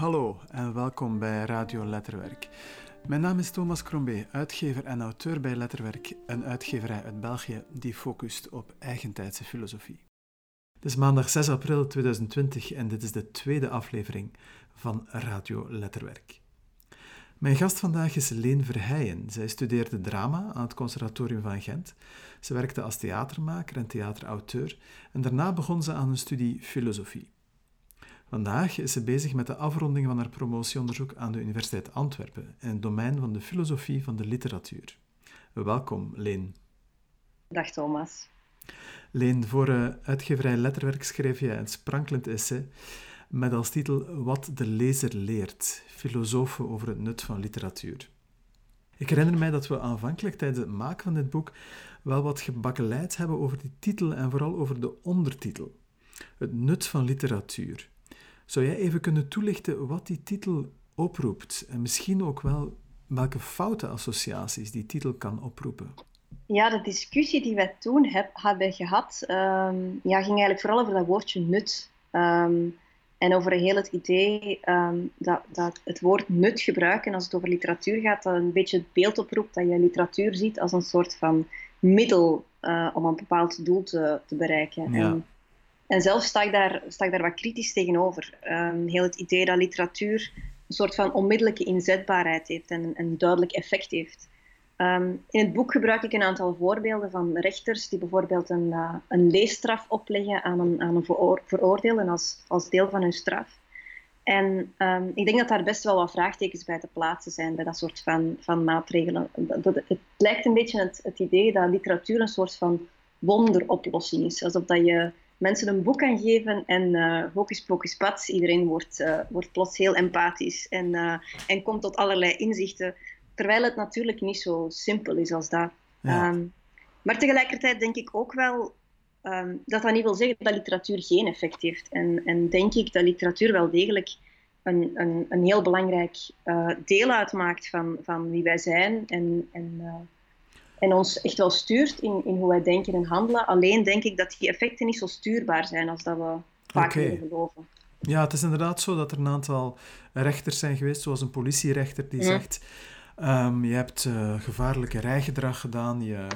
Hallo en welkom bij Radio Letterwerk. Mijn naam is Thomas Crombé, uitgever en auteur bij Letterwerk, een uitgeverij uit België die focust op eigentijdse filosofie. Het is maandag 6 april 2020 en dit is de tweede aflevering van Radio Letterwerk. Mijn gast vandaag is Leen Verheijen. Zij studeerde drama aan het Conservatorium van Gent. Ze werkte als theatermaker en theaterauteur en daarna begon ze aan een studie filosofie. Vandaag is ze bezig met de afronding van haar promotieonderzoek aan de Universiteit Antwerpen in het domein van de filosofie van de literatuur. Welkom, Leen. Dag Thomas. Leen, voor uh, uitgeverij Letterwerk schreef je een sprankelend essay met als titel Wat de lezer leert, filosofen over het nut van literatuur. Ik herinner mij dat we aanvankelijk tijdens het maken van dit boek wel wat gebakkeleid hebben over die titel en vooral over de ondertitel. Het nut van literatuur. Zou jij even kunnen toelichten wat die titel oproept en misschien ook wel welke foute associaties die titel kan oproepen? Ja, de discussie die wij toen heb, hebben gehad, um, ja, ging eigenlijk vooral over dat woordje nut. Um, en over heel het idee um, dat, dat het woord nut gebruiken als het over literatuur gaat, dat een beetje het beeld oproept dat je literatuur ziet als een soort van middel uh, om een bepaald doel te, te bereiken. Ja. En, en zelf sta ik, daar, sta ik daar wat kritisch tegenover. Um, heel het idee dat literatuur een soort van onmiddellijke inzetbaarheid heeft en een duidelijk effect heeft. Um, in het boek gebruik ik een aantal voorbeelden van rechters die bijvoorbeeld een, uh, een leesstraf opleggen aan een, aan een veroor veroordeelde als, als deel van hun straf. En um, ik denk dat daar best wel wat vraagtekens bij te plaatsen zijn bij dat soort van, van maatregelen. Het lijkt een beetje het, het idee dat literatuur een soort van wonderoplossing is. Alsof dat je mensen een boek kan geven en uh, hocus pocus pats, iedereen wordt, uh, wordt plots heel empathisch en, uh, en komt tot allerlei inzichten. Terwijl het natuurlijk niet zo simpel is als dat. Ja. Um, maar tegelijkertijd denk ik ook wel um, dat dat niet wil zeggen dat literatuur geen effect heeft. En, en denk ik dat literatuur wel degelijk een, een, een heel belangrijk deel uitmaakt van, van wie wij zijn en, en, en ons echt wel stuurt in, in hoe wij denken en handelen. Alleen denk ik dat die effecten niet zo stuurbaar zijn als dat we vaak willen geloven. Ja, het is inderdaad zo dat er een aantal rechters zijn geweest, zoals een politierechter die Ja. zegt... Um, je hebt uh, gevaarlijke rijgedrag gedaan. Je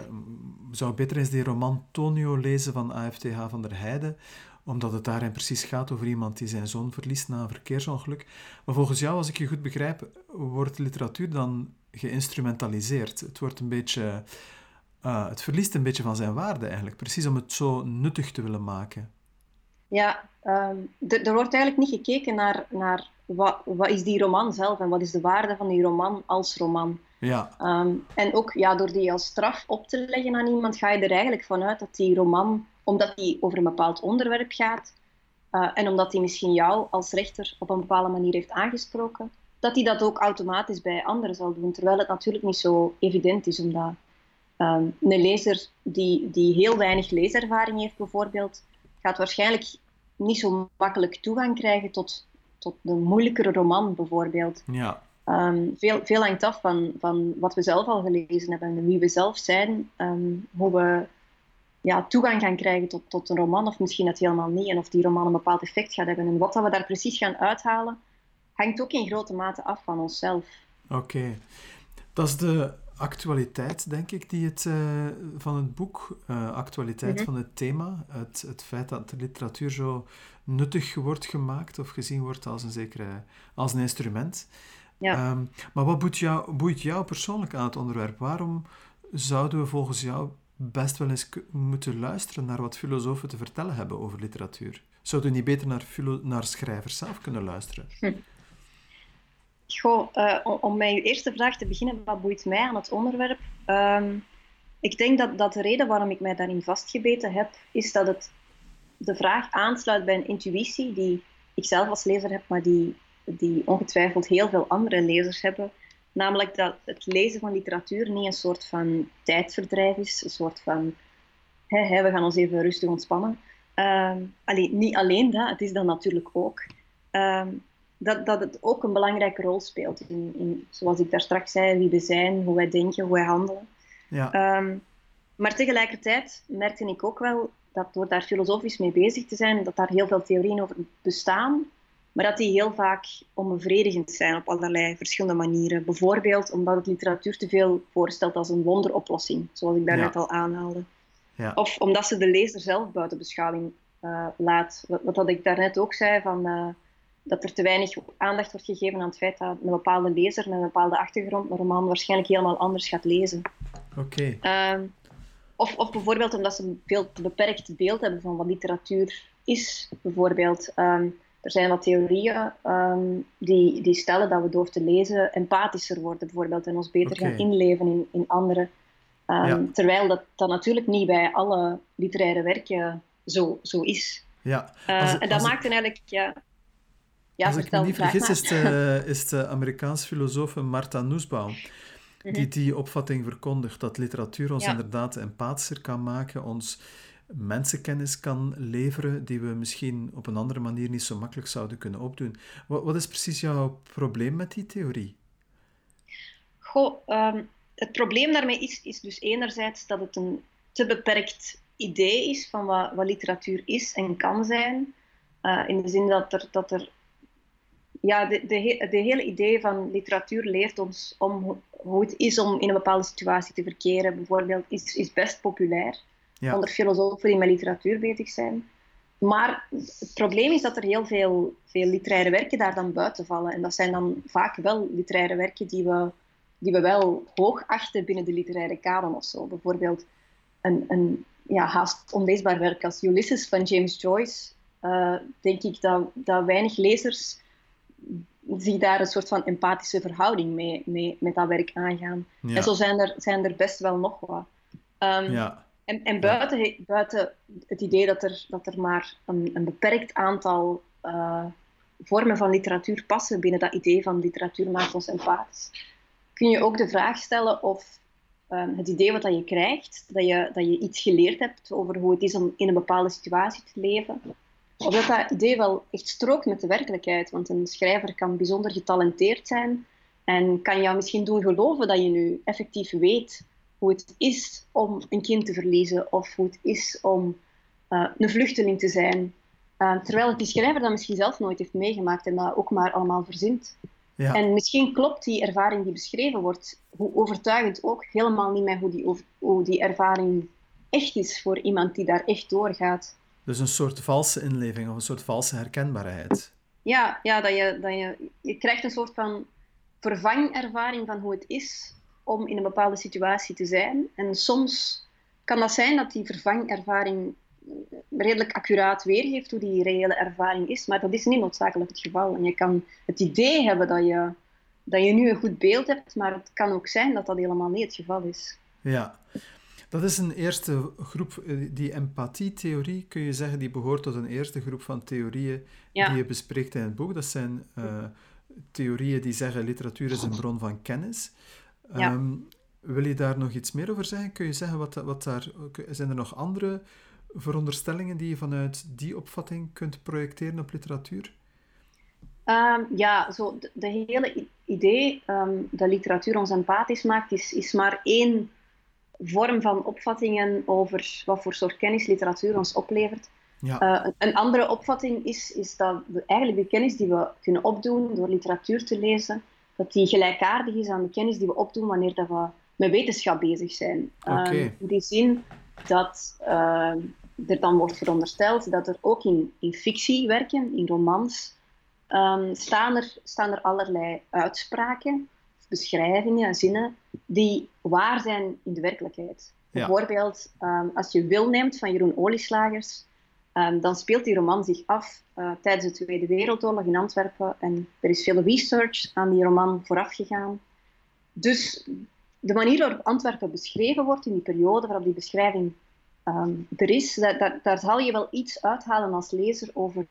zou beter eens die roman Tonio lezen van AFTH van der Heijden, omdat het daarin precies gaat over iemand die zijn zoon verliest na een verkeersongeluk. Maar volgens jou, als ik je goed begrijp, wordt literatuur dan geïnstrumentaliseerd. Het wordt een beetje... Uh, het verliest een beetje van zijn waarde eigenlijk, precies om het zo nuttig te willen maken. Ja, um, er wordt eigenlijk niet gekeken naar, naar wat, wat is die roman zelf en wat is de waarde van die roman als roman. Ja. Um, en ook ja, door die als straf op te leggen aan iemand, ga je er eigenlijk vanuit dat die roman, omdat die over een bepaald onderwerp gaat, uh, en omdat die misschien jou als rechter op een bepaalde manier heeft aangesproken, dat hij dat ook automatisch bij anderen zal doen. Terwijl het natuurlijk niet zo evident is, omdat um, een lezer die, die heel weinig leeservaring heeft bijvoorbeeld, gaat waarschijnlijk niet zo makkelijk toegang krijgen tot, tot de moeilijkere roman bijvoorbeeld. Ja. Um, veel, veel hangt af van, van wat we zelf al gelezen hebben en wie we zelf zijn, um, hoe we ja, toegang gaan krijgen tot, tot een roman, of misschien het helemaal niet, en of die roman een bepaald effect gaat hebben. En wat dat we daar precies gaan uithalen, hangt ook in grote mate af van onszelf. Oké. Okay. Dat is de actualiteit, denk ik, die het, uh, van het boek, uh, actualiteit mm -hmm. van het thema, het, het feit dat de literatuur zo nuttig wordt gemaakt of gezien wordt als een, zekere, als een instrument. Ja. Um, maar wat boeit jou, boeit jou persoonlijk aan het onderwerp? Waarom zouden we volgens jou best wel eens moeten luisteren naar wat filosofen te vertellen hebben over literatuur? Zouden we niet beter naar, naar schrijvers zelf kunnen luisteren? Hm. Goh, uh, om, met uw eerste vraag te beginnen, wat boeit mij aan het onderwerp? Um, ik denk dat, dat de reden waarom ik mij daarin vastgebeten heb, is dat het de vraag aansluit bij een intuïtie die ik zelf als lezer heb, maar die, die ongetwijfeld heel veel andere lezers hebben. Namelijk dat het lezen van literatuur niet een soort van tijdverdrijf is, een soort van hè, hè, we gaan ons even rustig ontspannen. Um, niet alleen dat, het is dat natuurlijk ook. Um, dat, dat het ook een belangrijke rol speelt in, in, zoals ik daar straks zei, wie we zijn, hoe wij denken, hoe wij handelen. Ja. Um, maar tegelijkertijd merkte ik ook wel dat door daar filosofisch mee bezig te zijn, dat daar heel veel theorieën over bestaan, maar dat die heel vaak onbevredigend zijn op allerlei verschillende manieren. Bijvoorbeeld omdat het literatuur te veel voorstelt als een wonderoplossing, zoals ik daarnet ja. al aanhaalde. Ja. Of omdat ze de lezer zelf buiten beschouwing uh, laat. Wat, wat ik daarnet ook zei, van, uh, dat er te weinig aandacht wordt gegeven aan het feit dat een bepaalde lezer met een bepaalde achtergrond een roman waarschijnlijk helemaal anders gaat lezen. Oké. Okay. Uh, of, of bijvoorbeeld omdat ze een veel te beperkt beeld hebben van wat literatuur is. Bijvoorbeeld, um, er zijn wat theorieën um, die, die stellen dat we door te lezen empathischer worden, bijvoorbeeld, en ons beter okay. gaan inleven in, in anderen. Ja. Terwijl dat, dat natuurlijk niet bij alle literaire werken zo, zo is. Ja. Uh, en dat maakt eigenlijk, ja. Ja als ik me niet vergis, is uh, is de Amerikaanse filosoof Martha Nussbaum die die opvatting verkondigt, dat literatuur ons ja. inderdaad empathischer kan maken, ons mensenkennis kan leveren die we misschien op een andere manier niet zo makkelijk zouden kunnen opdoen. Wat, wat is precies jouw probleem met die theorie? Goh, um, het probleem daarmee is, is dus enerzijds dat het een te beperkt idee is van wat, wat literatuur is en kan zijn. Uh, in de zin dat er, dat er ja, de, de, de, hele idee van literatuur leert ons om hoe het is om in een bepaalde situatie te verkeren. Bijvoorbeeld is, is best populair ja. onder filosofen die met literatuur bezig zijn. Maar het probleem is dat er heel veel, veel literaire werken daar dan buiten vallen. En dat zijn dan vaak wel literaire werken die we, die we wel hoog achten binnen de literaire kanon of zo. Bijvoorbeeld een, een ja, haast onleesbaar werk als Ulysses van James Joyce. Uh, denk ik dat, dat weinig lezers zich daar een soort van empathische verhouding mee, mee met dat werk aangaan. Ja. En zo zijn er, zijn er best wel nog wat. Um, ja. En, en buiten, ja. buiten het idee dat er, dat er maar een, een beperkt aantal uh, vormen van literatuur passen binnen dat idee van literatuur maakt ons empathisch, kun je ook de vraag stellen of um, het idee wat dat je krijgt, dat je, dat je iets geleerd hebt over hoe het is om in een bepaalde situatie te leven, of dat dat idee wel echt strookt met de werkelijkheid. Want een schrijver kan bijzonder getalenteerd zijn en kan jou misschien doen geloven dat je nu effectief weet hoe het is om een kind te verliezen of hoe het is om uh, een vluchteling te zijn. Uh, terwijl die schrijver dat misschien zelf nooit heeft meegemaakt en dat ook maar allemaal verzint. Ja. En misschien klopt die ervaring die beschreven wordt, hoe overtuigend ook, helemaal niet met hoe die, hoe die ervaring echt is voor iemand die daar echt doorgaat. Dus een soort valse inleving of een soort valse herkenbaarheid. Ja, ja dat je, dat je, je krijgt een soort van vervangervaring van hoe het is om in een bepaalde situatie te zijn. En soms kan dat zijn dat die vervangervaring redelijk accuraat weergeeft hoe die reële ervaring is, maar dat is niet noodzakelijk het geval. En je kan het idee hebben dat je, dat je nu een goed beeld hebt, maar het kan ook zijn dat dat helemaal niet het geval is. Ja, dat is een eerste groep, eh, die empathietheorie, kun je zeggen, die behoort tot een eerste groep van theorieën die je bespreekt in het boek. Dat zijn uh, theorieën die zeggen literatuur is een bron van kennis. Ja. Um, wil je daar nog iets meer over zeggen? Kun je zeggen wat, wat daar... Zijn er nog andere veronderstellingen die je vanuit die opvatting kunt projecteren op literatuur? Um, ja, zo de, de hele idee um, dat literatuur ons empathisch maakt, is, is maar één vorm van opvattingen over wat voor soort kennis literatuur ons oplevert. Ja. Uh, een andere opvatting is, is dat we eigenlijk de kennis die we kunnen opdoen door literatuur te lezen, dat die gelijkaardig is aan de kennis die we opdoen wanneer dat we met wetenschap bezig zijn. Okay. Um, in die zin dat uh, er dan wordt verondersteld dat er ook in, in fictiewerken, in romans, um, staan, er, staan er allerlei uitspraken beschrijvingen, zinnen, die waar zijn in de werkelijkheid. Ja. Bijvoorbeeld, um, als je Wil neemt van Jeroen Olieslagers, um, dan speelt die roman zich af uh, tijdens de Tweede Wereldoorlog in Antwerpen. En er is veel research aan die roman vooraf gegaan. Dus de manier waarop Antwerpen beschreven wordt in die periode waarop die beschrijving um, er is, daar, daar, daar, zal je wel iets uithalen als lezer over...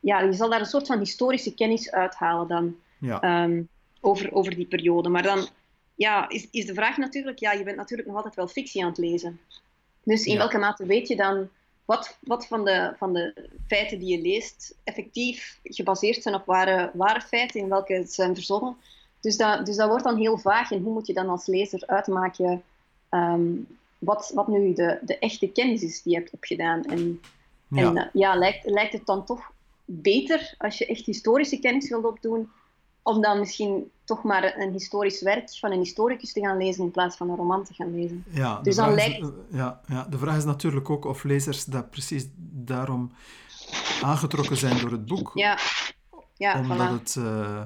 Ja, je zal daar een soort van historische kennis uithalen dan. Ja over, over die periode. Maar dan ja, is, is de vraag natuurlijk, ja, je bent natuurlijk nog altijd wel fictie aan het lezen. Dus in welke mate weet je dan wat, wat van, de, van de feiten die je leest effectief gebaseerd zijn op ware, ware feiten, in welke zijn verzonnen. Dus dat, dus dat wordt dan heel vaag en hoe moet je dan als lezer uitmaken um, wat, wat nu de, de echte kennis is die je hebt opgedaan. En ja, en, uh, ja lijkt, lijkt het dan toch beter, als je echt historische kennis wilt opdoen, om dan misschien toch maar een historisch werk van een historicus te gaan lezen in plaats van een roman te gaan lezen. Ja, dus dan lijkt... ja, ja, de vraag is natuurlijk ook of lezers dat precies daarom aangetrokken zijn door het boek. Ja, ja omdat, het, uh,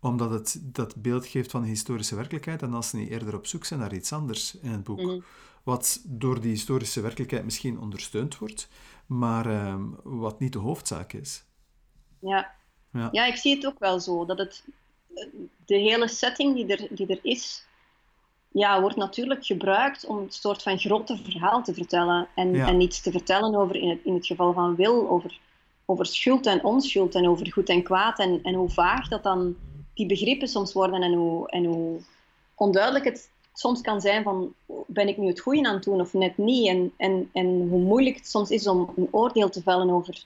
omdat het dat beeld geeft van de historische werkelijkheid en als ze niet eerder op zoek zijn naar iets anders in het boek. Mhm. Wat door die historische werkelijkheid misschien ondersteund wordt, maar uh, wat niet de hoofdzaak is. Ja. ja. Ja. ik zie het ook wel zo. Dat het, de hele setting die er, die er is, ja, wordt natuurlijk gebruikt om een soort van grote verhaal te vertellen. En, en iets te vertellen over, in het, in het geval van Wil, over, over schuld en onschuld en over goed en kwaad. En, en hoe vaag dat dan die begrippen soms worden en hoe, en hoe onduidelijk het soms kan zijn van ben ik nu het goede aan het doen of net niet. En, en, en hoe moeilijk het soms is om een oordeel te vellen over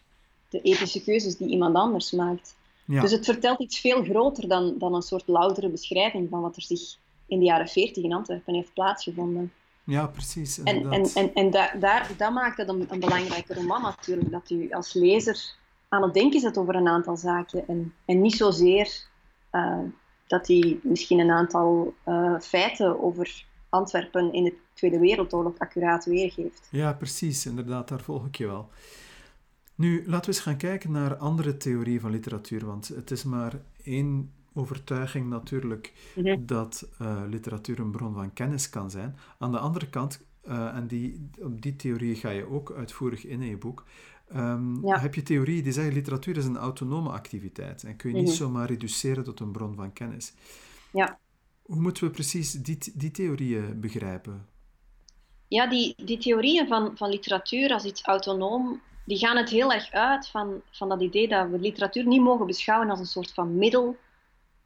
de ethische keuzes die iemand anders maakt. Dus het vertelt iets veel groter dan, dan een soort loutere beschrijving van wat er zich in de jaren 40 in Antwerpen heeft plaatsgevonden. Ja, precies. En, en, en, en da, daar, dat maakt het een, een belangrijke roman natuurlijk, dat u als lezer aan het denken zet over een aantal zaken en, en niet zozeer uh, dat hij misschien een aantal uh, feiten over Antwerpen in de Tweede Wereldoorlog accuraat weergeeft. Ja, precies, inderdaad, daar volg ik je wel. Nu, laten we eens gaan kijken naar andere theorieën van literatuur, want het is maar één overtuiging natuurlijk mhm. dat uh, literatuur een bron van kennis kan zijn. Aan de andere kant, uh, en die, op die theorie ga je ook uitvoerig in in je boek, um, heb je theorieën die zeggen literatuur is een autonome activiteit en kun je niet mhm. zomaar reduceren tot een bron van kennis. Ja. Hoe moeten we precies die, die theorieën begrijpen? Ja, die, die theorieën van, van literatuur als iets autonoom die gaan het heel erg uit van, van dat idee dat we literatuur niet mogen beschouwen als een soort van middel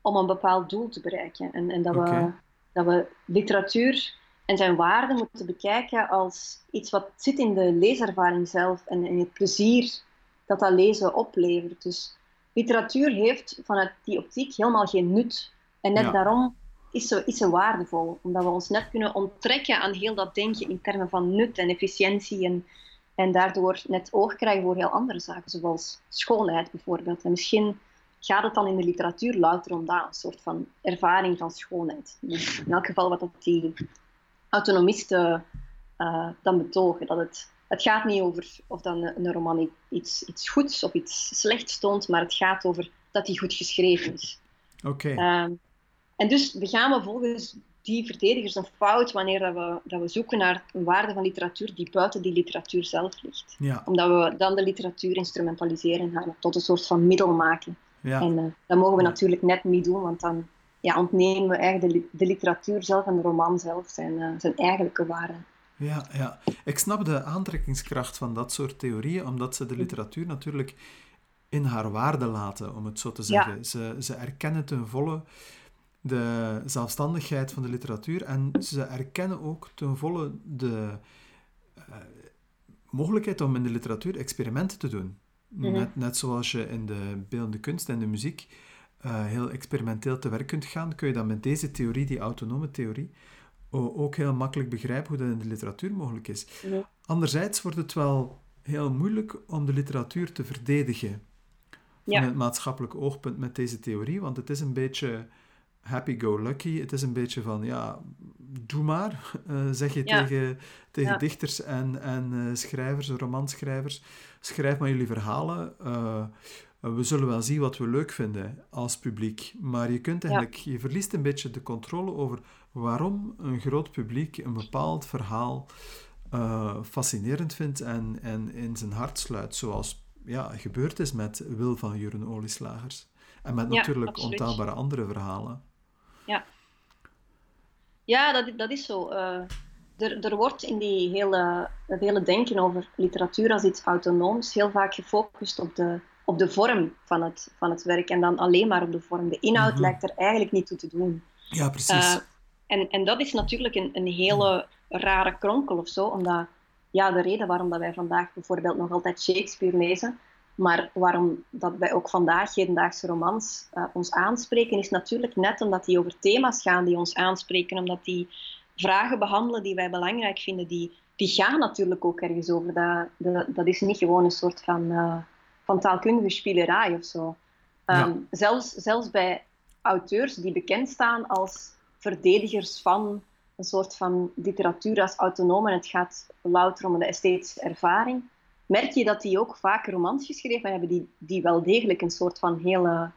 om een bepaald doel te bereiken. En, en dat, we, dat we literatuur en zijn waarde moeten bekijken als iets wat zit in de leeservaring zelf en in het plezier dat dat lezen oplevert. Dus literatuur heeft vanuit die optiek helemaal geen nut. En net daarom is ze, is ze waardevol, omdat we ons net kunnen onttrekken aan heel dat denken in termen van nut en efficiëntie en en daardoor net oog krijgen voor heel andere zaken, zoals schoonheid bijvoorbeeld. En misschien gaat het dan in de literatuur louter om dat, een soort van ervaring van schoonheid. Dus in elk geval wat die autonomisten uh, dan betogen. Dat het, het gaat niet over of dan een roman iets, iets goeds of iets slechts toont, maar het gaat over dat hij goed geschreven is. Oké. Ehm, en dus we gaan we volgens die verdedigers een fout wanneer dat we, dat we zoeken naar een waarde van literatuur die buiten die literatuur zelf ligt. Ja. Omdat we dan de literatuur instrumentaliseren gaan tot een soort van middel maken. Ja. En uh, dat mogen we natuurlijk net niet doen, want dan ja, ontnemen we eigenlijk de, de literatuur zelf en de roman zelf zijn, uh, zijn eigenlijke waarde. Ja, ja, ik snap de aantrekkingskracht van dat soort theorieën, omdat ze de literatuur natuurlijk in haar waarde laten, om het zo te zeggen. Ze, ze erkennen ten volle de zelfstandigheid van de literatuur en ze erkennen ook ten volle de uh, mogelijkheid om in de literatuur experimenten te doen. Mhm. net, net zoals je in de beeldende kunst en de muziek uh, heel experimenteel te werk kunt gaan, kun je dan met deze theorie, die autonome theorie, ook heel makkelijk begrijpen hoe dat in de literatuur mogelijk is. Anderzijds wordt het wel heel moeilijk om de literatuur te verdedigen van het maatschappelijk oogpunt met deze theorie, want het is een beetje happy-go-lucky. Het is een beetje van, ja, doe maar, uh, zeg je tegen, tegen dichters en, en uh, schrijvers, romanschrijvers. Schrijf maar jullie verhalen. Uh, we zullen wel zien wat we leuk vinden als publiek. Maar je kunt eigenlijk, je verliest een beetje de controle over waarom een groot publiek een bepaald verhaal fascinerend vindt en, en in zijn hart sluit. Zoals ja, gebeurd is met Wil van Juren Olieslagers. En met natuurlijk ontaalbare andere verhalen. Ja, ja dat, dat is zo. Uh, er, er wordt in die hele, het hele denken over literatuur als iets autonooms heel vaak gefocust op de, op de vorm van het, van het werk en dan alleen maar op de vorm. De inhoud mhm. lijkt er eigenlijk niet toe te doen. Ja, precies. Uh, en, en dat is natuurlijk een, een hele rare kronkel of zo, omdat ja, de reden waarom dat wij vandaag bijvoorbeeld nog altijd Shakespeare lezen, maar waarom dat wij ook vandaag hedendaagse romans uh, ons aanspreken, is natuurlijk net omdat die over thema's gaan die ons aanspreken, omdat die vragen behandelen die wij belangrijk vinden, die, die gaan natuurlijk ook ergens over. Dat, dat, dat is niet gewoon een soort van uh, van taalkundige spielerij of zo. Ehm, zelfs, zelfs bij auteurs die bekend staan als verdedigers van een soort van literatuur als autonoom en het gaat louter om de esthetische ervaring, merk je dat die ook vaak romans geschreven hebben die, die wel degelijk een soort van hele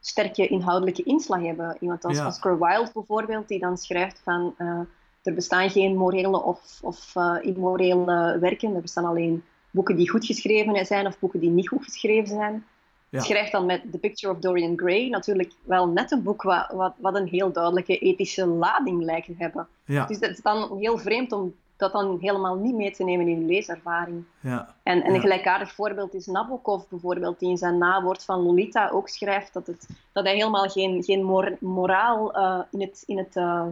sterke inhoudelijke inslag hebben. Iemand als Oscar Wilde bijvoorbeeld, die dan schrijft van uh, er bestaan geen morele of, of uh, immorele werken, er bestaan alleen boeken die goed geschreven zijn of boeken die niet goed geschreven zijn. Ja. Schrijft dan met The Picture of Dorian Gray natuurlijk wel net een boek wat, wat, wat een heel duidelijke ethische lading lijkt te hebben. Ja. Dus het is dan heel vreemd om dat dan helemaal niet mee te nemen in je leeservaring. Ja. En, en een gelijkaardig voorbeeld is Nabokov bijvoorbeeld, die in zijn nawoord van Lolita ook schrijft dat, het, dat hij helemaal geen, geen moraal uh, in het... In het uh,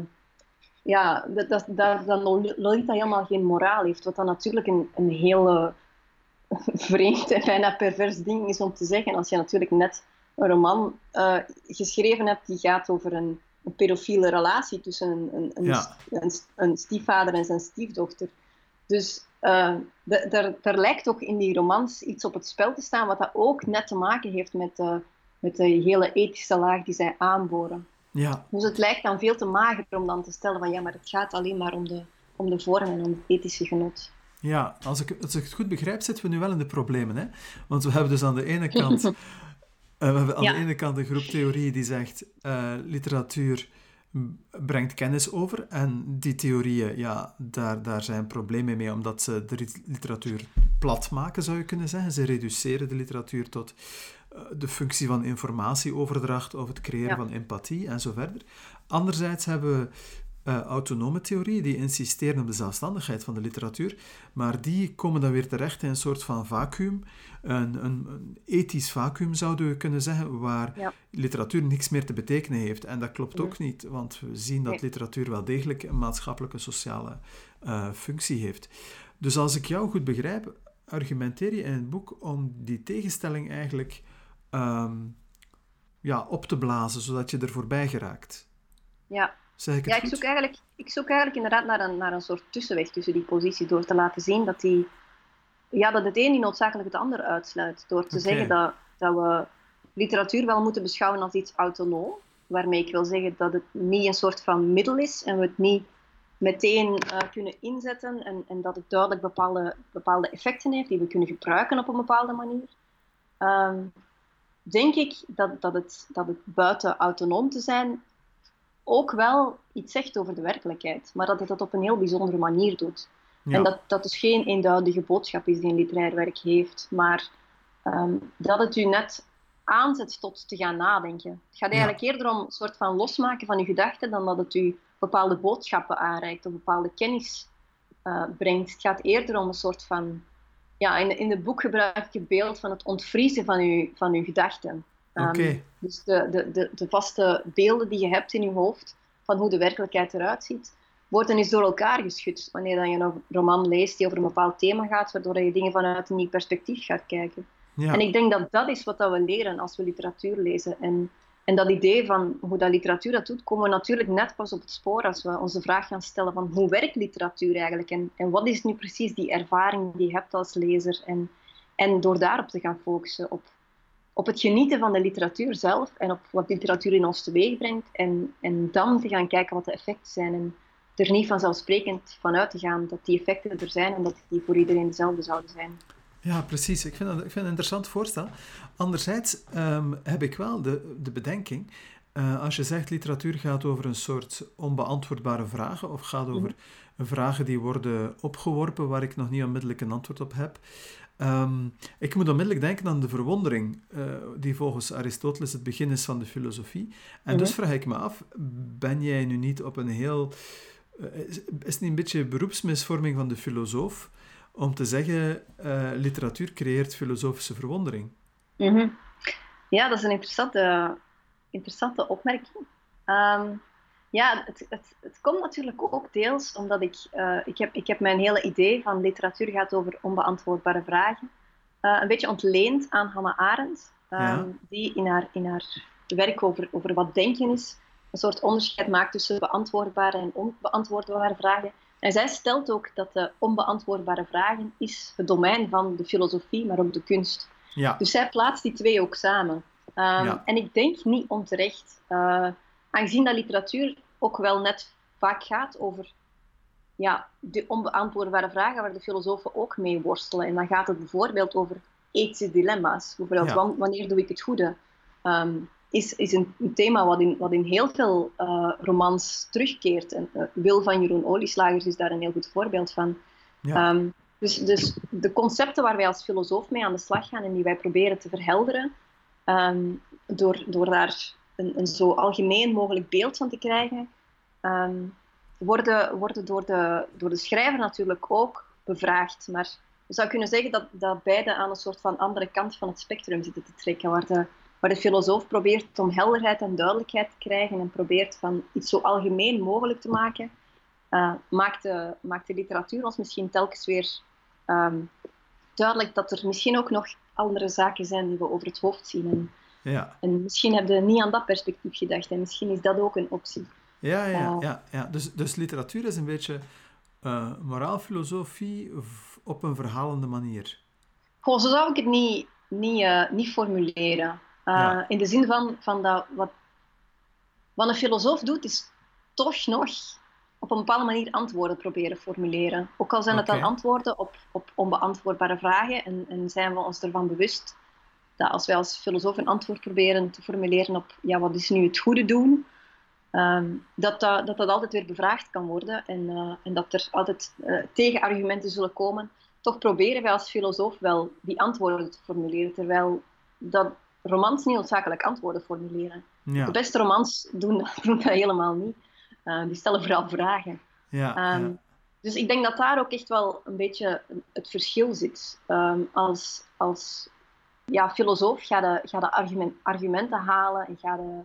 ja, dat, dat, dat, Lolita helemaal geen moraal heeft, wat dan natuurlijk een, een hele vreemd en bijna pervers ding is om te zeggen. Als je natuurlijk net een roman uh, geschreven hebt die gaat over een, een pedofiele relatie tussen een, een, een, een, stiefvader en zijn stiefdochter. Dus uh, daar lijkt ook in die romans iets op het spel te staan, wat dat ook net te maken heeft met, uh, met de hele ethische laag die zij aanboren. Ja. Dus het lijkt dan veel te mager om dan te stellen van ja, maar het gaat alleen maar om de, om de vorm en om het ethische genot. Ja, als ik, als ik het goed begrijp, zitten we nu wel in de problemen. Hè? Want we hebben dus aan de ene kant, we hebben aan de ene kant een groep theorie die zegt uh, literatuur brengt kennis over. En die theorieën, ja, daar, daar zijn problemen mee, omdat ze de literatuur plat maken, zou je kunnen zeggen. Ze reduceren de literatuur tot uh, de functie van informatieoverdracht of het creëren van empathie en zo verder. Anderzijds hebben we uh, autonome theorieën die insisteren op de zelfstandigheid van de literatuur, maar die komen dan weer terecht in een soort van vacuüm, een, een, een ethisch vacuüm zouden we kunnen zeggen, waar literatuur niks meer te betekenen heeft. En dat klopt ook niet, want we zien dat literatuur wel degelijk een maatschappelijke, sociale uh, functie heeft. Dus als ik jou goed begrijp, argumenteer je in het boek om die tegenstelling eigenlijk um, ja, op te blazen, zodat je er voorbij geraakt. Ja, ik ja, ik zoek, eigenlijk, ik zoek eigenlijk inderdaad naar een, naar een soort tussenweg tussen die posities, door te laten zien dat, die, ja, dat het een niet noodzakelijk het ander uitsluit. Door te zeggen dat, dat we literatuur wel moeten beschouwen als iets autonoom, waarmee ik wil zeggen dat het niet een soort van middel is en we het niet meteen uh, kunnen inzetten en, en dat het duidelijk bepaalde, bepaalde effecten heeft die we kunnen gebruiken op een bepaalde manier. Ehm, denk ik dat, dat, het, dat het buiten autonoom te zijn ook wel iets zegt over de werkelijkheid, maar dat hij dat op een heel bijzondere manier doet. En dat dat dus geen eenduidige boodschap is die een literair werk heeft, maar ehm, dat het u net aanzet tot te gaan nadenken. Het gaat eigenlijk eerder om een soort van losmaken van uw gedachten dan dat het u bepaalde boodschappen aanreikt of bepaalde kennis uh, brengt. Het gaat eerder om een soort van... Ja, in, in het boek gebruik ik het beeld van het ontvriezen van uw, van uw gedachten. Um, dus de, de, de, de, vaste beelden die je hebt in je hoofd van hoe de werkelijkheid eruit ziet, worden eens door elkaar geschud wanneer je een roman leest die over een bepaald thema gaat, waardoor je dingen vanuit een nieuw perspectief gaat kijken. Ja. En ik denk dat dat is wat dat we leren als we literatuur lezen. En, en dat idee van hoe dat literatuur dat doet, komen we natuurlijk net pas op het spoor als we onze vraag gaan stellen van hoe werkt literatuur eigenlijk? En, en wat is nu precies die ervaring die je hebt als lezer? En, en door daarop te gaan focussen, op op het genieten van de literatuur zelf en op wat literatuur in ons teweeg brengt. En, en dan te gaan kijken wat de effecten zijn. En er niet vanzelfsprekend vanuit te gaan dat die effecten er zijn en dat die voor iedereen dezelfde zouden zijn. Ja, precies. Ik vind dat, ik vind een interessant voorstel. Anderzijds ehm, heb ik wel de, de bedenking, uh, als je zegt literatuur gaat over een soort onbeantwoordbare vragen of gaat over mhm. vragen die worden opgeworpen waar ik nog niet onmiddellijk een antwoord op heb, Um, ik moet onmiddellijk denken aan de verwondering, uh, die volgens Aristoteles het begin is van de filosofie. En dus mhm. vraag ik me af, ben jij nu niet op een heel... Uh, is, het niet een beetje beroepsmisvorming van de filosoof om te zeggen, uh, literatuur creëert filosofische verwondering? -hmm. Ja, dat is een interessante, interessante opmerking. Um, ja, het, het, het, komt natuurlijk ook deels omdat ik, uh, ik, heb, ik heb mijn hele idee van literatuur gaat over onbeantwoordbare vragen. Uh, een beetje ontleend aan Hannah Arendt, um, die in haar, in haar werk over, over wat denken is, een soort onderscheid maakt tussen beantwoordbare en onbeantwoordbare vragen. En zij stelt ook dat de onbeantwoordbare vragen is het domein van de filosofie, maar ook de kunst. Ja. Dus zij plaatst die twee ook samen. Ehm, en ik denk niet onterecht, uh, aangezien dat literatuur ook wel net vaak gaat over ja, de onbeantwoordbare vragen waar de filosofen ook mee worstelen. En dan gaat het bijvoorbeeld over ethische dilemma's. Bijvoorbeeld, wanneer doe ik het goede? Ehm, is, is een, thema wat in, wat in heel veel uh, romans terugkeert. En, uh, Wil van Jeroen Olieslagers is daar een heel goed voorbeeld van. Ja. Ehm, dus, dus de concepten waar wij als filosoof mee aan de slag gaan en die wij proberen te verhelderen, ehm, door, door daar een, zo algemeen mogelijk beeld van te krijgen, worden, worden door, de, door de schrijver natuurlijk ook bevraagd. Maar je zou kunnen zeggen dat, dat beide aan een soort van andere kant van het spectrum zitten te trekken, waar de, waar de filosoof probeert om helderheid en duidelijkheid te krijgen en probeert van iets zo algemeen mogelijk te maken, uh, maakt, de, maakt de literatuur ons misschien telkens weer ehm, duidelijk dat er misschien ook nog andere zaken zijn die we over het hoofd zien. En, ja. en misschien hebben we niet aan dat perspectief gedacht en misschien is dat ook een optie. Ja, ja, ja, ja. Dus, dus literatuur is een beetje uh, moraalfilosofie op een verhalende manier. Goh, zo zou ik het niet, niet, uh, niet formuleren. Uh, In de zin van, van dat wat, wat een filosoof doet, is toch nog op een bepaalde manier antwoorden proberen formuleren. Ook al zijn het dan antwoorden op, op onbeantwoordbare vragen en, en zijn we ons ervan bewust dat als wij als filosoof een antwoord proberen te formuleren op ja, wat is nu het goede doen, Ehm, dat, dat, dat, dat altijd weer bevraagd kan worden en, uh, en dat er altijd uh, tegenargumenten zullen komen. Toch proberen wij als filosoof wel die antwoorden te formuleren, terwijl dat romans niet noodzakelijk antwoorden formuleren. Ja. De beste romans doen, doen dat helemaal niet. Uh, die stellen vooral vragen. Ja, um, Dus ik denk dat daar ook echt wel een beetje het verschil zit. Um, als als ja, filosoof ga je, ga de argument, argumenten halen en ga de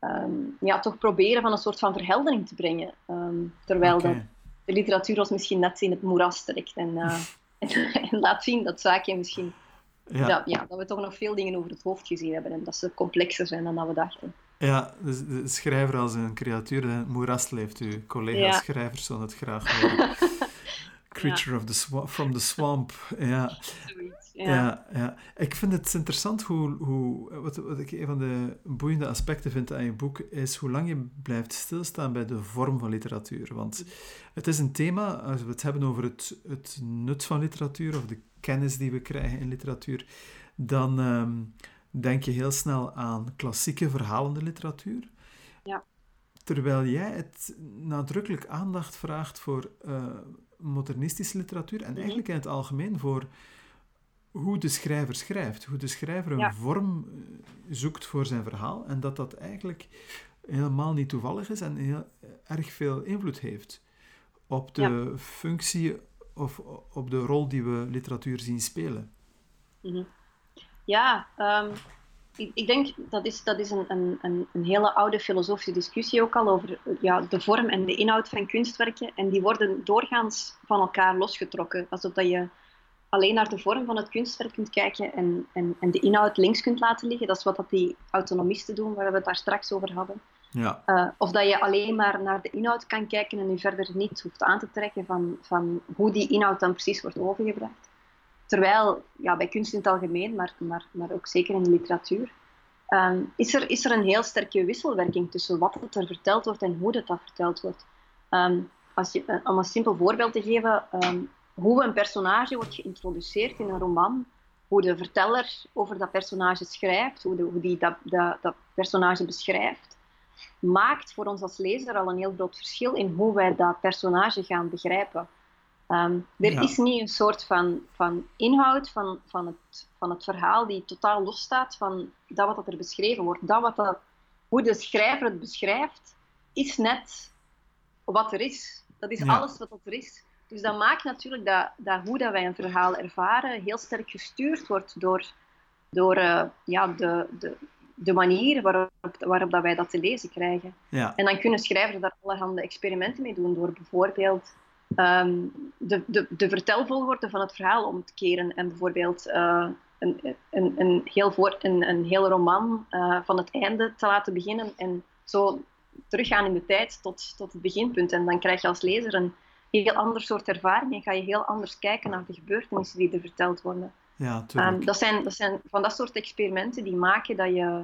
um, ja, toch proberen van een soort van verheldering te brengen. Um, terwijl de, de, literatuur ons misschien net in het moeras trekt en, uh, en, laat zien dat zaken misschien... Ja. Dat, ja, dat we toch nog veel dingen over het hoofd gezien hebben en dat ze complexer zijn dan dat we dachten. Ja, dus de schrijver als een creatuur in het moeras leeft. Uw collega-schrijvers zullen het graag horen. Creature of the swamp, from the swamp. Ja. Ja. ja. Ik vind het interessant hoe, hoe wat, wat ik een van de boeiende aspecten vind aan je boek, is hoe lang je blijft stilstaan bij de vorm van literatuur. Want het is een thema, als we het hebben over het, het nut van literatuur of de kennis die we krijgen in literatuur, dan ehm, denk je heel snel aan klassieke verhalende literatuur. Ja. Terwijl jij het nadrukkelijk aandacht vraagt voor uh, modernistische literatuur en mhm. eigenlijk in het algemeen voor hoe de schrijver schrijft, hoe de schrijver een vorm eh, zoekt voor zijn verhaal en dat dat eigenlijk helemaal niet toevallig is en heel erg veel invloed heeft op de functie of op de rol die we literatuur zien spelen. Mhm. Ja, um, ik, ik, denk dat is, dat is een, een, een hele oude filosofische discussie ook al over ja, de vorm en de inhoud van kunstwerken. En die worden doorgaans van elkaar losgetrokken. Alsof dat je alleen naar de vorm van het kunstwerk kunt kijken en, en, en de inhoud links kunt laten liggen. Dat is wat dat die autonomisten doen, waar we het daar straks over hadden. Ja. Uh, of dat je alleen maar naar de inhoud kan kijken en je verder niet hoeft aan te trekken van, van hoe die inhoud dan precies wordt overgebracht. Terwijl, ja, bij kunst in het algemeen, maar, maar, maar ook zeker in de literatuur, um, is, er, is er een heel sterke wisselwerking tussen wat er verteld wordt en hoe dat, dat verteld wordt. Um, als je, uh, om een simpel voorbeeld te geven, um, hoe een personage wordt geïntroduceerd in een roman, hoe de verteller over dat personage schrijft, hoe, de, hoe die dat, dat, dat, personage beschrijft, maakt voor ons als lezer al een heel groot verschil in hoe wij dat personage gaan begrijpen. Um, er is niet een soort van, van inhoud van, van, het, van het verhaal die totaal losstaat van dat wat er beschreven wordt. Dat wat dat, hoe de schrijver het beschrijft, is net wat er is. Dat is alles wat er is. Dus dat maakt natuurlijk dat, dat hoe dat wij een verhaal ervaren heel sterk gestuurd wordt door, door uh, ja, de, de, de manier waarop, waarop dat wij dat te lezen krijgen. Ja. En dan kunnen schrijvers daar allerhande experimenten mee doen, door bijvoorbeeld um, de, de, de vertelvolgorde van het verhaal om te keren en bijvoorbeeld uh, een, een, een, heel voor, een, een heel roman uh, van het einde te laten beginnen en zo teruggaan in de tijd tot, tot het beginpunt. En dan krijg je als lezer een heel ander soort ervaring en ga je heel anders kijken naar de gebeurtenissen die er verteld worden. Ja, um, dat, zijn, dat zijn van dat soort experimenten die maken dat je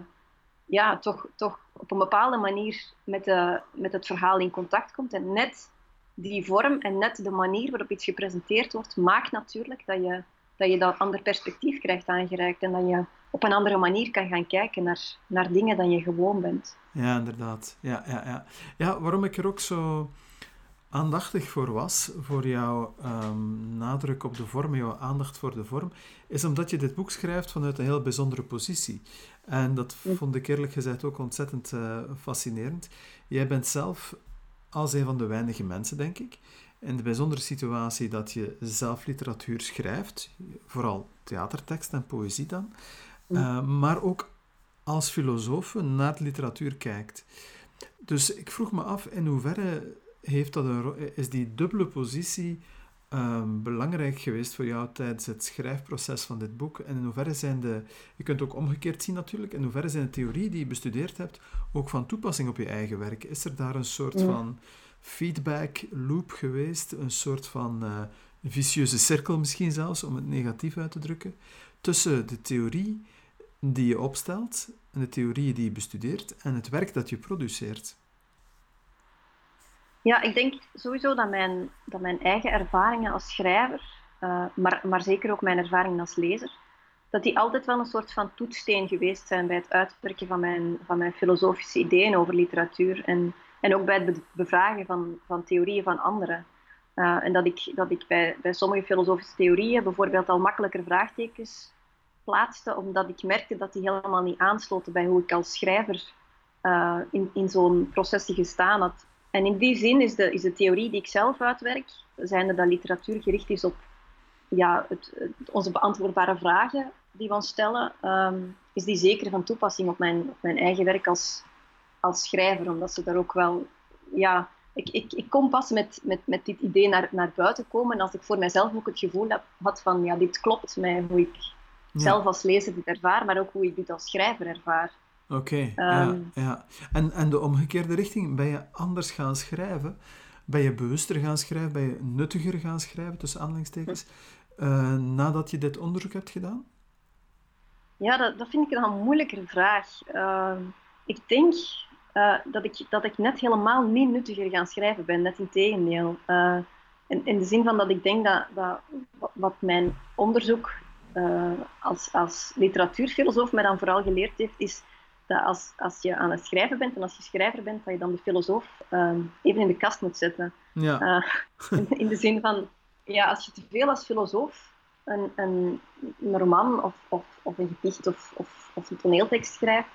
ja, toch, toch op een bepaalde manier met, de, met het verhaal in contact komt. En net die vorm en net de manier waarop iets gepresenteerd wordt, maakt natuurlijk dat je dat, je dat ander perspectief krijgt aangereikt. En dat je op een andere manier kan gaan kijken naar, naar dingen dan je gewoon bent. Ja, inderdaad. Ja, ja, ja. ja, waarom ik er ook zo aandachtig voor was, voor jouw um, nadruk op de vorm, jouw aandacht voor de vorm, is omdat je dit boek schrijft vanuit een heel bijzondere positie. En dat vond ik eerlijk gezegd ook ontzettend uh, fascinerend. Jij bent zelf als een van de weinige mensen, denk ik, in de bijzondere situatie dat je zelf literatuur schrijft, vooral theatertekst en poëzie dan, uh, maar ook als filosoof naar de literatuur kijkt. Dus ik vroeg me af in hoeverre heeft dat een, is die dubbele positie um, belangrijk geweest voor jou tijdens het schrijfproces van dit boek? En in hoeverre zijn de, je kunt ook omgekeerd zien natuurlijk, in hoeverre zijn de theorieën die je bestudeerd hebt ook van toepassing op je eigen werk? Is er daar een soort van feedback loop geweest, een soort van uh, vicieuze cirkel misschien zelfs, om het negatief uit te drukken, tussen de theorie die je opstelt en de theorieën die je bestudeert en het werk dat je produceert? Ja, ik denk sowieso dat mijn, dat mijn eigen ervaringen als schrijver, uh, maar, maar zeker ook mijn ervaringen als lezer, dat die altijd wel een soort van toetssteen geweest zijn bij het uitwerken van mijn, van mijn filosofische ideeën over literatuur en, en ook bij het bevragen van, van theorieën van anderen. Uh, en dat ik, dat ik bij, bij sommige filosofische theorieën bijvoorbeeld al makkelijker vraagtekens plaatste, omdat ik merkte dat die helemaal niet aansloten bij hoe ik als schrijver uh, in, in zo'n proces gestaan had. En in die zin is de, is de theorie die ik zelf uitwerk, zijnde dat literatuur gericht is op ja, het, onze beantwoordbare vragen die we ons stellen, um, is die zeker van toepassing op mijn, op mijn eigen werk als, als schrijver. Omdat ze daar ook wel... Ja, ik, ik, ik kom pas met, met, met dit idee naar, naar buiten komen als ik voor mijzelf ook het gevoel heb, had van ja, dit klopt mij hoe ik zelf als lezer dit ervaar, maar ook hoe ik dit als schrijver ervaar. Oké, ja, ehm, ja. En, en de omgekeerde richting, ben je anders gaan schrijven? Ben je bewuster gaan schrijven? Ben je nuttiger gaan schrijven, tussen aanhalingstekens, uh, nadat je dit onderzoek hebt gedaan? Ja, dat, dat vind ik een moeilijke vraag. Ehm, ik denk uh, dat, ik, dat ik net helemaal niet nuttiger gaan schrijven ben, net in tegendeel. Uh, in, in de zin van dat ik denk dat, dat wat mijn onderzoek als, als literatuurfilosoof mij dan vooral geleerd heeft, is dat als, als je aan het schrijven bent en als je schrijver bent, dat je dan de filosoof ehm, even in de kast moet zetten. Ja. Uh, in, de zin van, ja, als je te veel als filosoof een, een, een roman of, of, of, een gedicht of, of, of een toneeltekst schrijft,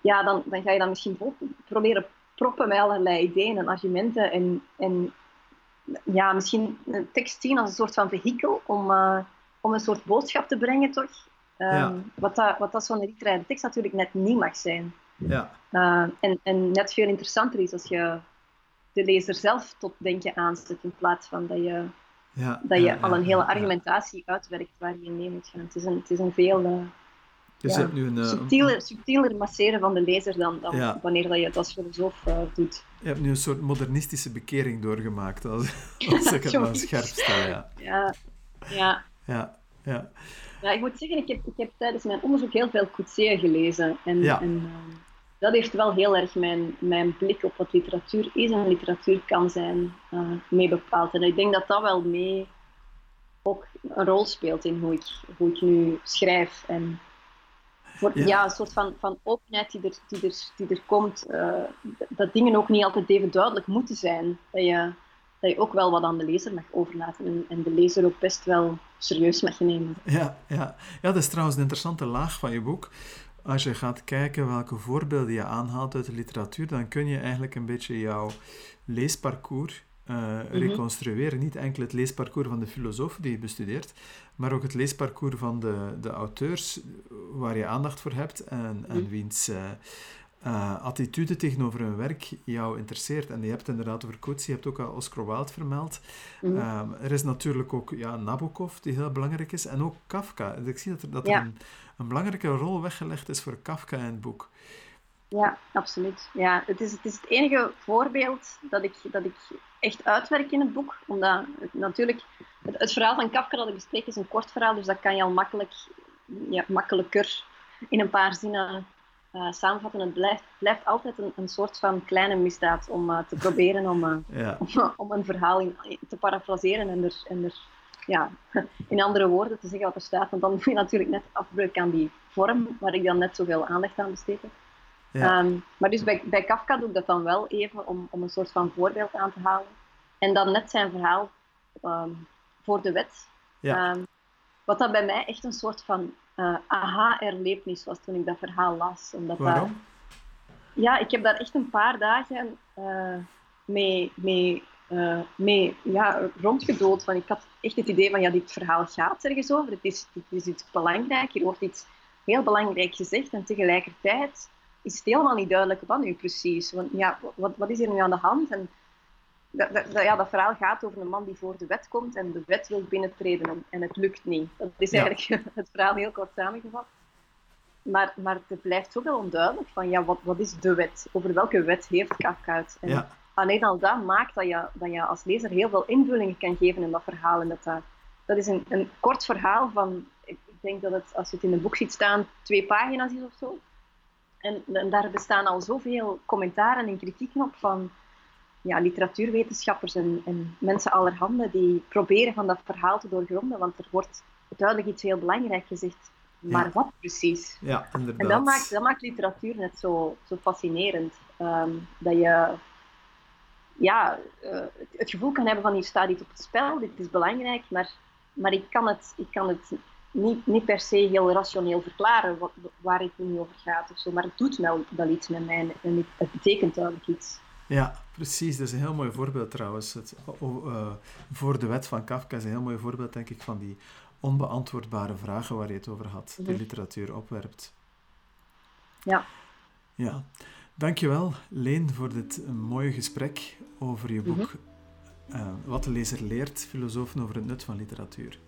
ja, dan, dan ga je dan misschien proberen proppen met allerlei ideeën en argumenten en, en ja, misschien een tekst zien als een soort van vehikel om, uh, om een soort boodschap te brengen, toch? Ehm, wat, dat, wat dat zo'n literaire tekst natuurlijk net niet mag zijn. Ja. Uh, en, en net veel interessanter is als je de lezer zelf tot denken aanzet in plaats van dat je, ja, dat je al een hele argumentatie uitwerkt waar je mee moet gaan. Het is een, het is een veel uh, dus ja, nu een, uh, subtieler, subtieler masseren van de lezer dan, dan wanneer dat je het als filosoof doet. Je hebt nu een soort modernistische bekering doorgemaakt, als, als ik het maar scherp stel. Ja. Ja, ja. ja, ja. Ik moet zeggen, ik heb, ik heb tijdens mijn onderzoek heel veel Coetzee gelezen. En, en uh, dat heeft wel heel erg mijn, mijn blik op wat literatuur is en literatuur kan zijn uh, mee bepaald. En ik denk dat dat wel mee ook een rol speelt in hoe ik, hoe ik nu schrijf. En voor, ja. een soort van, van openheid die er, die er, die er komt. Uh, dat dingen ook niet altijd even duidelijk moeten zijn. Dat je, dat je ook wel wat aan de lezer mag overlaten en, en de lezer ook best wel serieus mag nemen. Ja, ja. ja, dat is trouwens een interessante laag van je boek. Als je gaat kijken welke voorbeelden je aanhaalt uit de literatuur, dan kun je eigenlijk een beetje jouw leesparcours uh, reconstrueren. Niet enkel het leesparcours van de filosoof die je bestudeert, maar ook het leesparcours van de, de auteurs waar je aandacht voor hebt en, en mhm. wiens uh, uh, attitude tegenover hun werk jou interesseert. En je hebt inderdaad over Coetzee, je hebt ook al Oscar Wilde vermeld. Mhm. Ehm, er is natuurlijk ook ja, Nabokov, die heel belangrijk is, en ook Kafka. Ik zie dat er, dat er een, een, belangrijke rol weggelegd is voor Kafka in het boek. Ja, absoluut. Ja, het, is, het is het enige voorbeeld dat ik, dat ik echt uitwerk in het boek. Omdat het, natuurlijk, het, het, verhaal van Kafka dat ik bespreek is een kort verhaal, dus dat kan je al makkelijk, ja, makkelijker in een paar zinnen uh, samenvatten. Het blijft, blijft altijd een, een soort van kleine misdaad om uh, te proberen om, uh, ja. om, om, een verhaal in, te parafraseren en er, en er ja, in andere woorden te zeggen wat er staat. Want dan doe je natuurlijk net afbreuk aan die vorm waar ik dan net zoveel aandacht aan besteed heb. Ja. Um, maar dus bij, bij Kafka doe ik dat dan wel even om, om een soort van voorbeeld aan te halen. En dan net zijn verhaal um, voor de wet. Ja. Um, wat dat bij mij echt een soort van uh, aha-erlevenis was toen ik dat verhaal las. Omdat Waarom? Dat, ja, ik heb daar echt een paar dagen uh, mee, mee, uh, mee ja, rondgedood. Van, ik had echt het idee van, ja, dit verhaal gaat ergens over. Het is, het is iets belangrijk. Hier wordt iets heel belangrijk gezegd. En tegelijkertijd is het helemaal niet duidelijk wat nu precies. Want ja, wat, wat is er nu aan de hand? En dat, dat, ja, dat verhaal gaat over een man die voor de wet komt en de wet wil binnentreden en, en het lukt niet. Dat is eigenlijk het verhaal heel kort samengevat. Maar, maar het blijft zoveel onduidelijk van ja, wat, wat is de wet? Over welke wet heeft Kafka het? En ja. alleen al dat maakt dat je, dat je als lezer heel veel invullingen kan geven in dat verhaal. En dat, dat is een, een kort verhaal van, ik denk dat het, als je het in een boek ziet staan, twee pagina's is of zo. En, en daar bestaan al zoveel commentaren en kritieken op van ja, literatuurwetenschappers en, en mensen allerhande die proberen van dat verhaal te doorgronden, want er wordt duidelijk iets heel belangrijk gezegd. Maar Ja. wat precies? Ja, inderdaad. En dat maakt, dat maakt literatuur net zo, zo fascinerend. Ehm, dat je ja, eh, het, het gevoel kan hebben van hier staat iets op het spel, dit is belangrijk, maar, maar ik kan het, ik kan het niet, niet per se heel rationeel verklaren wat, waar het nu over gaat of zo, maar het doet wel, wel iets met mij en het, het betekent duidelijk iets. Ja, precies. Dat is een heel mooi voorbeeld trouwens. Het, oh, uh, voor de wet van Kafka is een heel mooi voorbeeld, denk ik, van die onbeantwoordbare vragen waar je het over had, die literatuur opwerpt. Ja. Ja. Dankjewel, Leen, voor dit mooie gesprek over je boek. Mm -hmm. uh, Wat de lezer leert, filosofen over het nut van literatuur.